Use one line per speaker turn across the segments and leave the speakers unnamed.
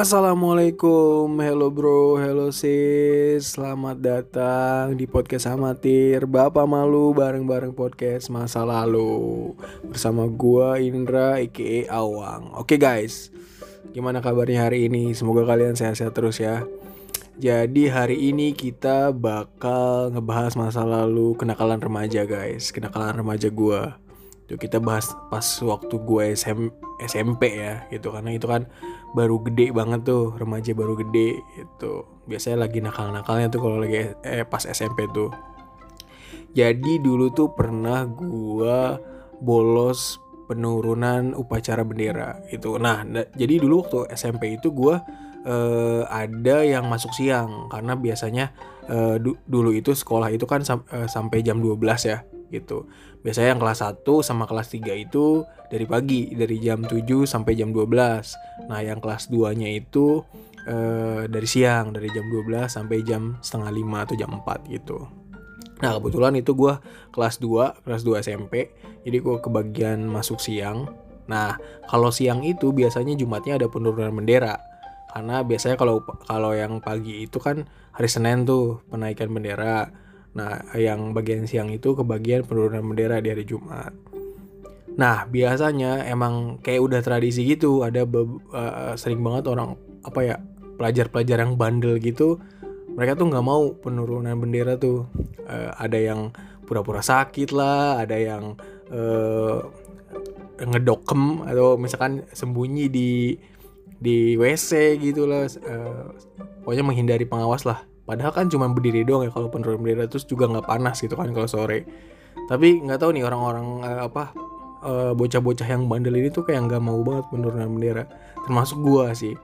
Assalamualaikum, hello bro, hello sis. Selamat datang di podcast amatir. Bapak Malu bareng-bareng podcast masa lalu. Bersama gua Indra aka Awang. Oke guys, gimana kabarnya hari ini? Semoga kalian sehat-sehat terus ya. Jadi hari ini kita bakal ngebahas masa lalu kenakalan remaja guys. Kenakalan remaja gua Itu kita bahas pas waktu gue SM, SMP ya gitu. Karena itu kan baru gede banget tuh remaja baru gede itu biasanya lagi nakal-nakalnya tuh kalau lagi eh pas SMP tuh. Jadi dulu tuh pernah gua bolos penurunan upacara bendera itu nah jadi dulu waktu SMP itu gua eh, ada yang masuk siang. Karena biasanya eh, du dulu itu sekolah itu kan sam eh, sampai jam 12 ya gitu. Biasanya yang kelas 1 sama kelas 3 itu dari pagi, dari jam 7 sampai jam 12. Nah, yang kelas 2-nya itu eh, dari siang, dari jam 12 sampai jam setengah 5 atau jam 4 gitu. Nah, kebetulan itu gue kelas 2, kelas 2 SMP. Jadi gue kebagian masuk siang. Nah, kalau siang itu biasanya Jumatnya ada penurunan bendera. Karena biasanya kalau kalau yang pagi itu kan hari Senin tuh penaikan bendera. Nah, yang bagian siang itu ke bagian penurunan bendera di hari Jumat. Nah, biasanya emang kayak udah tradisi gitu, ada uh, sering banget orang apa ya pelajar-pelajar yang bandel gitu, mereka tuh nggak mau penurunan bendera tuh. Uh, ada yang pura-pura sakit lah, ada yang uh, ngedokem atau misalkan sembunyi di di WC gitu lah, uh, pokoknya menghindari pengawas lah Padahal kan cuma berdiri doang ya kalau penurunan bendera terus juga nggak panas gitu kan kalau sore. Tapi nggak tahu nih orang-orang uh, apa bocah bocah-bocah yang bandel ini tuh kayak nggak mau banget penurunan bendera. Termasuk gua sih.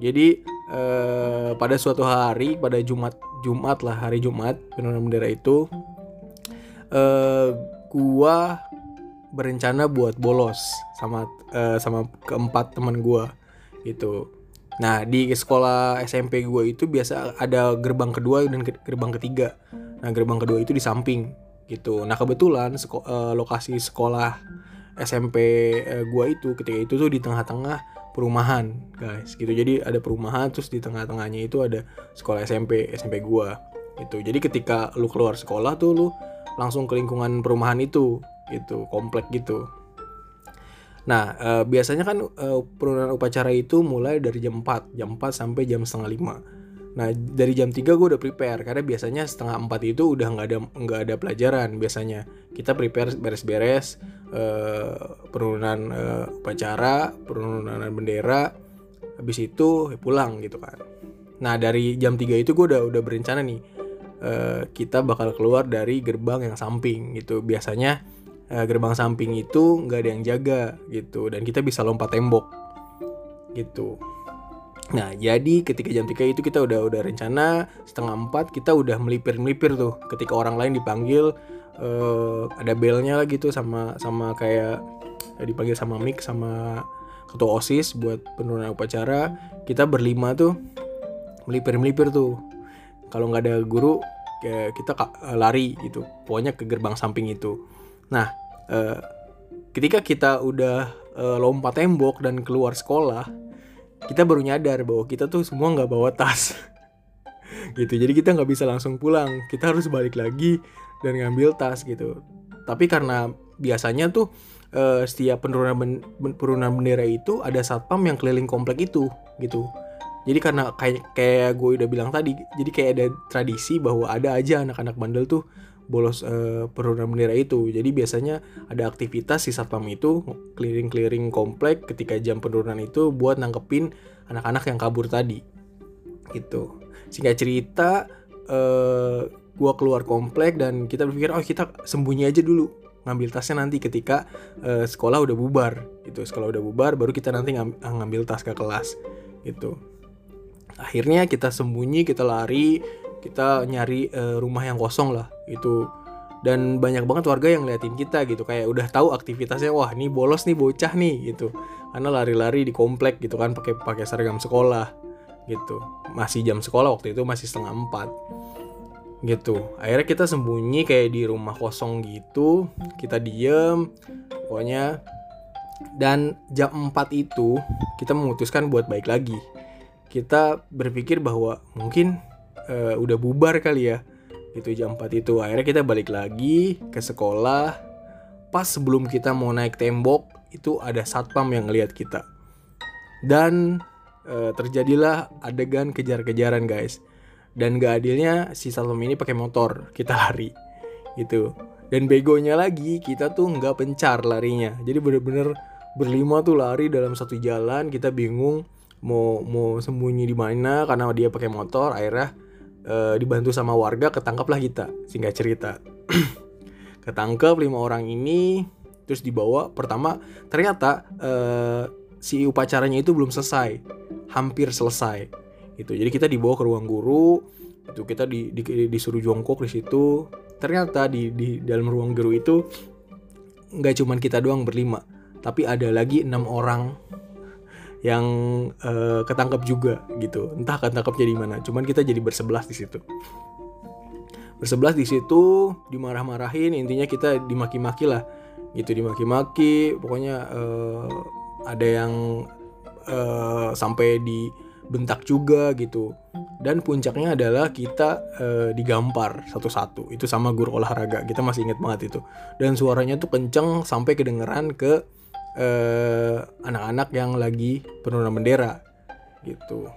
Jadi uh, pada suatu hari pada Jumat Jumat lah hari Jumat penurunan bendera itu uh, gua berencana buat bolos sama uh, sama keempat teman gua gitu Nah di sekolah SMP gue itu biasa ada gerbang kedua dan gerbang ketiga. Nah gerbang kedua itu di samping gitu. Nah kebetulan seko uh, lokasi sekolah SMP uh, gue itu ketika itu tuh di tengah-tengah perumahan guys gitu. Jadi ada perumahan terus di tengah-tengahnya itu ada sekolah SMP SMP gue gitu. Jadi ketika lu keluar sekolah tuh lu langsung ke lingkungan perumahan itu gitu komplek gitu Nah, e, biasanya kan e, penurunan upacara itu mulai dari jam 4, jam 4 sampai jam setengah 5. Nah, dari jam 3 gue udah prepare karena biasanya setengah 4 itu udah nggak ada nggak ada pelajaran biasanya. Kita prepare beres-beres e, penurunan e, upacara, penurunan bendera, habis itu pulang gitu kan. Nah, dari jam 3 itu gue udah udah berencana nih e, kita bakal keluar dari gerbang yang samping gitu. Biasanya uh, gerbang samping itu nggak ada yang jaga gitu. Dan kita bisa lompat tembok gitu. Nah jadi ketika jam 3 itu kita udah udah rencana setengah empat kita udah melipir melipir tuh. Ketika orang lain dipanggil uh, ada belnya lah gitu sama sama kayak ya dipanggil sama Mik sama ketua osis buat penurunan upacara. Kita berlima tuh melipir melipir tuh. Kalau nggak ada guru kayak kita lari gitu. Pokoknya ke gerbang samping itu nah uh, ketika kita udah uh, lompat tembok dan keluar sekolah kita baru nyadar bahwa kita tuh semua nggak bawa tas. Gitu. Jadi kita nggak bisa langsung pulang. Kita harus balik lagi dan ngambil tas gitu. Tapi karena biasanya tuh uh, setiap penurunan ben penurunan bendera itu ada satpam yang keliling komplek itu gitu. Jadi karena kayak kayak gue udah bilang tadi jadi kayak ada tradisi bahwa ada aja anak-anak bandel tuh bolos uh, penurunan bendera itu. Jadi biasanya ada aktivitas si satpam itu keliling-keliling komplek ketika jam penurunan itu buat nangkepin anak-anak yang kabur tadi. Gitu. Singkat cerita, uh, gua keluar komplek dan kita berpikir oh kita sembunyi aja dulu ngambil tasnya nanti ketika uh, sekolah udah bubar gitu sekolah udah bubar baru kita nanti ngam ngambil tas ke kelas gitu akhirnya kita sembunyi kita lari kita nyari uh, rumah yang kosong lah itu dan banyak banget warga yang ngeliatin kita gitu. Kayak udah tahu aktivitasnya wah ini bolos nih bocah nih gitu. Karena lari-lari di komplek gitu kan pakai pakai seragam sekolah gitu. Masih jam sekolah waktu itu masih setengah empat gitu. Akhirnya kita sembunyi kayak di rumah kosong gitu kita diem pokoknya. Dan jam 4 itu kita memutuskan buat baik lagi. Kita berpikir bahwa mungkin uh, udah bubar kali ya. Gitu jam 4 itu. Akhirnya kita balik lagi ke sekolah. Pas sebelum kita mau naik tembok itu ada satpam yang ngeliat kita. Dan uh, terjadilah adegan kejar-kejaran guys. Dan gak adilnya si satpam ini pakai motor. Kita lari. Gitu. Dan begonya lagi kita tuh nggak pencar larinya. Jadi bener-bener berlima tuh lari dalam satu jalan. Kita bingung mau mau sembunyi di mana karena dia pakai motor akhirnya e, dibantu sama warga ketangkaplah kita. Singkat cerita. Ketangkep lima orang ini terus dibawa. Pertama ternyata e, si upacaranya itu belum selesai. Hampir selesai. Itu jadi kita dibawa ke ruang guru. Itu kita di, di, disuruh jongkok di situ. Ternyata di, di dalam ruang guru itu nggak cuman kita doang berlima tapi ada lagi enam orang yang uh, ketangkep juga gitu. Entah ketangkepnya di mana cuman kita jadi bersebelas di situ. Bersebelas di situ dimarah-marahin intinya kita dimaki-maki lah. Gitu dimaki-maki pokoknya uh, ada yang uh, sampai dibentak juga gitu. Dan puncaknya adalah kita uh, digampar satu-satu. Itu sama guru olahraga kita masih inget banget itu. Dan suaranya tuh kenceng sampai kedengeran ke Eh, anak-anak uh, yang lagi penurunan bendera gitu.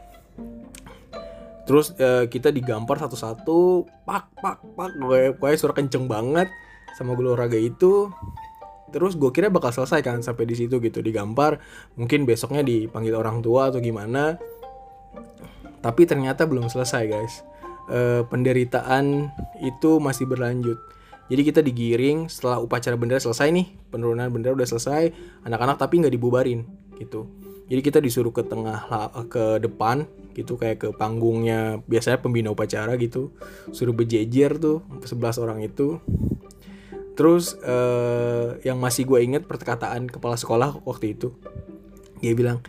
Terus uh, kita digampar satu-satu pak pak pak gue gue suara kenceng banget sama guru olahraga itu. Terus gue kira bakal selesai kan sampai di situ gitu digampar. Mungkin besoknya dipanggil orang tua atau gimana. Tapi ternyata belum selesai guys. E, penderitaan itu masih berlanjut jadi kita digiring setelah upacara bendera selesai nih, penurunan bendera udah selesai, anak-anak tapi nggak dibubarin gitu. Jadi kita disuruh ke tengah ke depan gitu kayak ke panggungnya biasanya pembina upacara gitu. Suruh berjejer tuh 11 orang itu. Terus eh, yang masih gue inget perkataan kepala sekolah waktu itu. Dia bilang,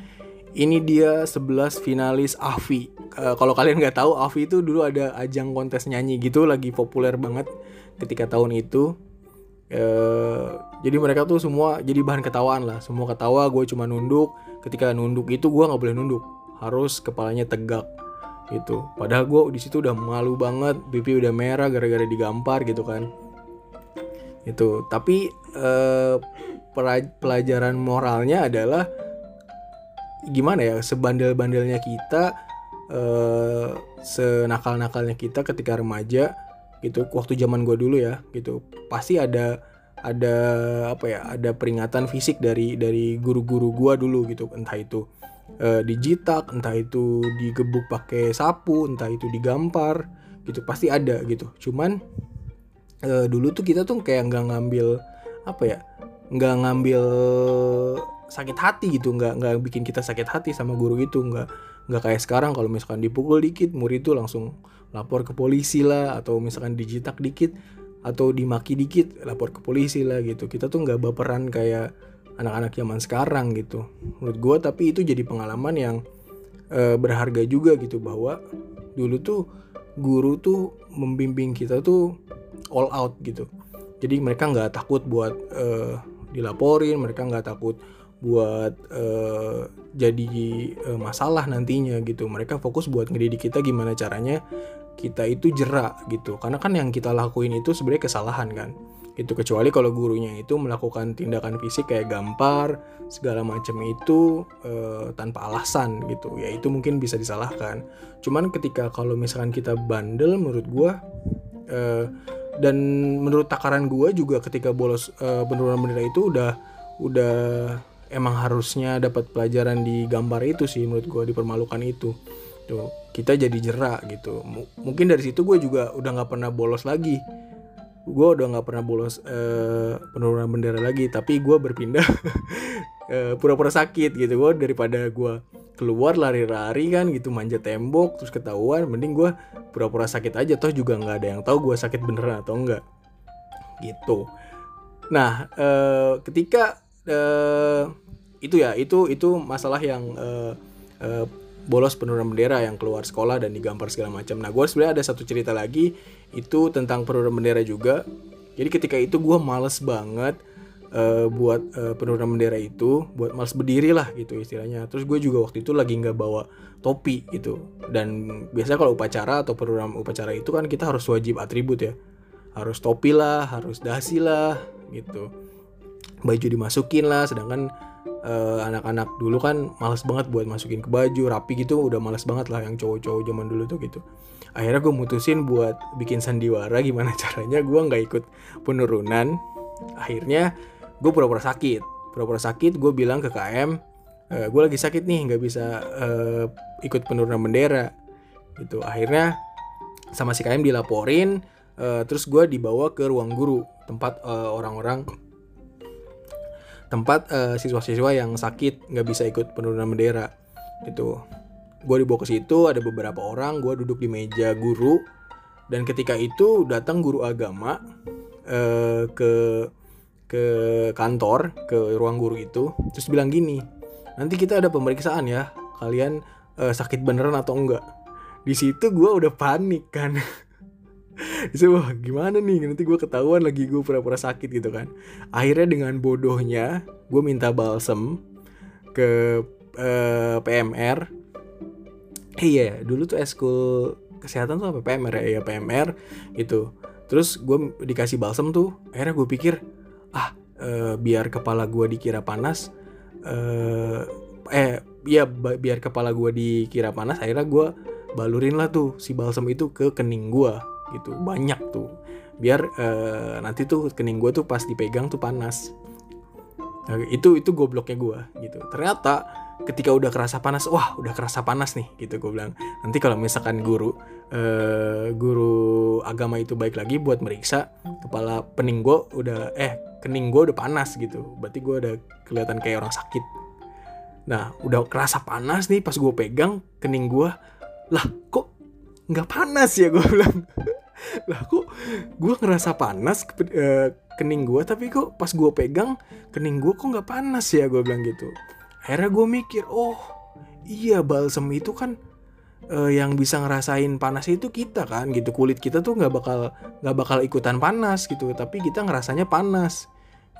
ini dia 11 finalis AFI. Uh, kalau kalian nggak tahu, AFI itu dulu ada ajang kontes nyanyi gitu, lagi populer banget ketika tahun itu. Uh, jadi mereka tuh semua jadi bahan ketawaan lah. Semua ketawa, gue cuma nunduk. Ketika nunduk itu gue nggak boleh nunduk, harus kepalanya tegak gitu. Padahal gue di situ udah malu banget, pipi udah merah gara-gara digampar gitu kan. Itu. Tapi uh, pelajaran moralnya adalah gimana ya sebandel-bandelnya kita uh, senakal-nakalnya kita ketika remaja gitu waktu zaman gue dulu ya gitu. Pasti ada ada apa ya ada peringatan fisik dari dari guru-guru gue dulu gitu. Entah itu uh, dijitak entah itu digebuk pakai sapu entah itu digampar gitu. Pasti ada gitu. Cuman uh, dulu tuh kita tuh kayak nggak ngambil apa ya nggak ngambil sakit hati gitu nggak nggak bikin kita sakit hati sama guru itu nggak nggak kayak sekarang kalau misalkan dipukul dikit murid itu langsung lapor ke polisi lah atau misalkan dijitak dikit atau dimaki dikit lapor ke polisi lah gitu. Kita tuh nggak baperan kayak anak-anak zaman sekarang gitu. Menurut gue tapi itu jadi pengalaman yang e, berharga juga gitu bahwa dulu tuh guru tuh membimbing kita tuh all out gitu. Jadi mereka nggak takut buat e, dilaporin mereka nggak takut buat uh, jadi uh, masalah nantinya gitu. Mereka fokus buat ngedidik kita gimana caranya kita itu jerak gitu. Karena kan yang kita lakuin itu sebenarnya kesalahan kan. Itu kecuali kalau gurunya itu melakukan tindakan fisik kayak gampar segala macam itu uh, tanpa alasan gitu. Ya itu mungkin bisa disalahkan. Cuman ketika kalau misalkan kita bandel menurut gua uh, dan menurut takaran gua juga ketika bolos uh, penurunan bendera itu udah udah emang harusnya dapat pelajaran di gambar itu sih menurut gue dipermalukan itu. Tuh kita jadi jerak gitu. M mungkin dari situ gue juga udah nggak pernah bolos lagi. Gue udah nggak pernah bolos uh, penurunan bendera lagi tapi gue berpindah uh, pura-pura sakit gitu. Gue daripada gue keluar lari-lari kan gitu manjat tembok terus ketahuan mending gue pura-pura sakit aja. Toh juga nggak ada yang tahu gue sakit beneran atau enggak gitu. Nah uh, ketika uh, itu ya itu itu masalah yang uh, uh, bolos penurunan bendera yang keluar sekolah dan digampar segala macam. Nah, gue sebenarnya ada satu cerita lagi itu tentang penurunan bendera juga. Jadi ketika itu gue males banget uh, buat uh, penurunan bendera itu buat males berdiri lah gitu istilahnya terus gue juga waktu itu lagi nggak bawa topi gitu dan biasanya kalau upacara atau penurunan upacara itu kan kita harus wajib atribut ya harus topi lah harus dasi lah gitu baju dimasukin lah sedangkan uh, anak-anak dulu kan males banget buat masukin ke baju rapi gitu udah males banget lah yang cowok-cowok zaman dulu tuh gitu. Akhirnya gue mutusin buat bikin sandiwara gimana caranya gue nggak ikut penurunan. Akhirnya gue pura-pura sakit pura-pura sakit gue bilang ke KM e, gue lagi sakit nih nggak bisa uh, ikut penurunan bendera. Gitu. Akhirnya sama si KM dilaporin uh, terus gue dibawa ke ruang guru tempat orang-orang uh, tempat uh, siswa-siswa yang sakit nggak bisa ikut penurunan bendera gitu. Gue dibawa ke situ ada beberapa orang gue duduk di meja guru dan ketika itu datang guru agama uh, ke ke kantor ke ruang guru itu terus bilang gini nanti kita ada pemeriksaan ya kalian uh, sakit beneran atau enggak. Di situ gue udah panik kan itu wah gimana nih? Nanti gue ketahuan lagi gue pura-pura sakit gitu kan. Akhirnya dengan bodohnya gue minta balsem ke uh, PMR iya dulu tuh eskul kesehatan tuh apa? PMR ya, ya PMR gitu. Terus gue dikasih balsam tuh. Akhirnya gue pikir ah e, biar kepala gue dikira panas eh eh ya biar kepala gue dikira panas akhirnya gue balurin lah tuh si balsam itu ke kening gue gitu. Banyak tuh. Biar e, nanti tuh kening gue tuh pas dipegang tuh panas. Nah, itu itu gobloknya gue gitu. Ternyata ketika udah kerasa panas wah udah kerasa panas nih gitu gue bilang. Nanti kalau misalkan guru uh, guru agama itu baik lagi buat meriksa kepala pening gue udah eh kening gue udah panas gitu. Berarti gue udah kelihatan kayak orang sakit. Nah udah kerasa panas nih pas gue pegang kening gue lah kok nggak panas ya? gue bilang lah kok gue ngerasa panas uh, kening gue tapi kok pas gue pegang kening gue kok nggak panas ya gue bilang gitu. Akhirnya gue mikir oh iya balsem itu kan uh, yang bisa ngerasain panas itu kita kan gitu. Kulit kita tuh nggak bakal nggak bakal ikutan panas gitu. Tapi kita ngerasanya panas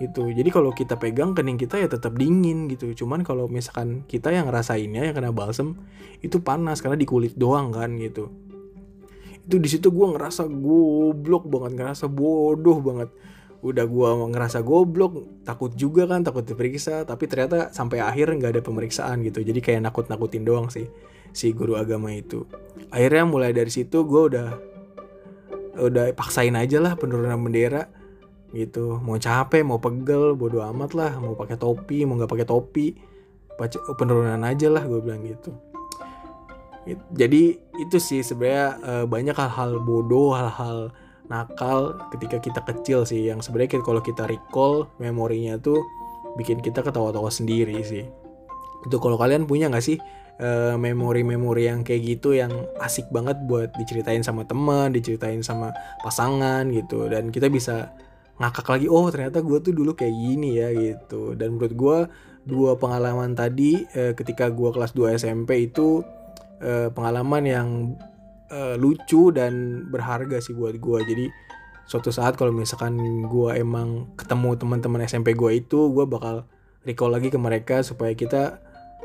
gitu. Jadi kalau kita pegang kening kita ya tetap dingin gitu. Cuman kalau misalkan kita yang ngerasainnya yang kena balsem itu panas karena di kulit doang kan gitu itu di situ gue ngerasa goblok banget ngerasa bodoh banget. Udah gua ngerasa goblok takut juga kan takut diperiksa tapi ternyata sampai akhir nggak ada pemeriksaan gitu. Jadi kayak nakut nakutin doang sih si guru agama itu. Akhirnya mulai dari situ gue udah udah paksain aja lah penurunan bendera gitu. Mau capek mau pegel bodo amat lah. Mau pakai topi mau nggak pakai topi. Penurunan aja lah gue bilang gitu jadi itu sih sebenarnya eh, banyak hal-hal bodoh hal-hal nakal ketika kita kecil sih. Yang sebenarnya kalau kita recall memorinya tuh bikin kita ketawa-tawa sendiri sih. Itu kalau kalian punya nggak sih uh, memori-memori yang kayak gitu yang asik banget buat diceritain sama teman diceritain sama pasangan gitu. Dan kita bisa ngakak lagi oh ternyata gue tuh dulu kayak gini ya gitu. Dan menurut gue dua pengalaman tadi uh, ketika gue kelas 2 SMP itu uh, pengalaman yang uh, lucu dan berharga sih buat gue jadi suatu saat kalau misalkan gue emang ketemu teman-teman SMP gue itu gue bakal recall lagi ke mereka supaya kita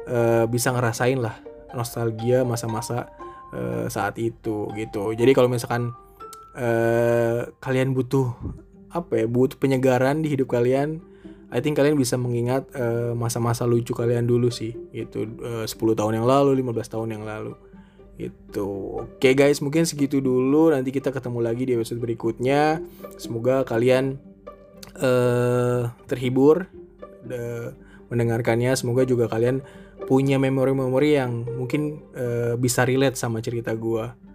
uh, bisa ngerasain lah nostalgia masa-masa uh, saat itu gitu. Jadi kalau misalkan uh, kalian butuh apa ya butuh penyegaran di hidup kalian I think kalian bisa mengingat masa-masa uh, lucu kalian dulu sih gitu. Uh, 10 tahun yang lalu 15 tahun yang lalu itu oke guys mungkin segitu dulu. Nanti kita ketemu lagi di episode berikutnya. Semoga kalian uh, terhibur uh, mendengarkannya. Semoga juga kalian punya memori-memori yang mungkin uh, bisa relate sama cerita gue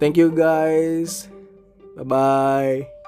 thank you guys. Bye bye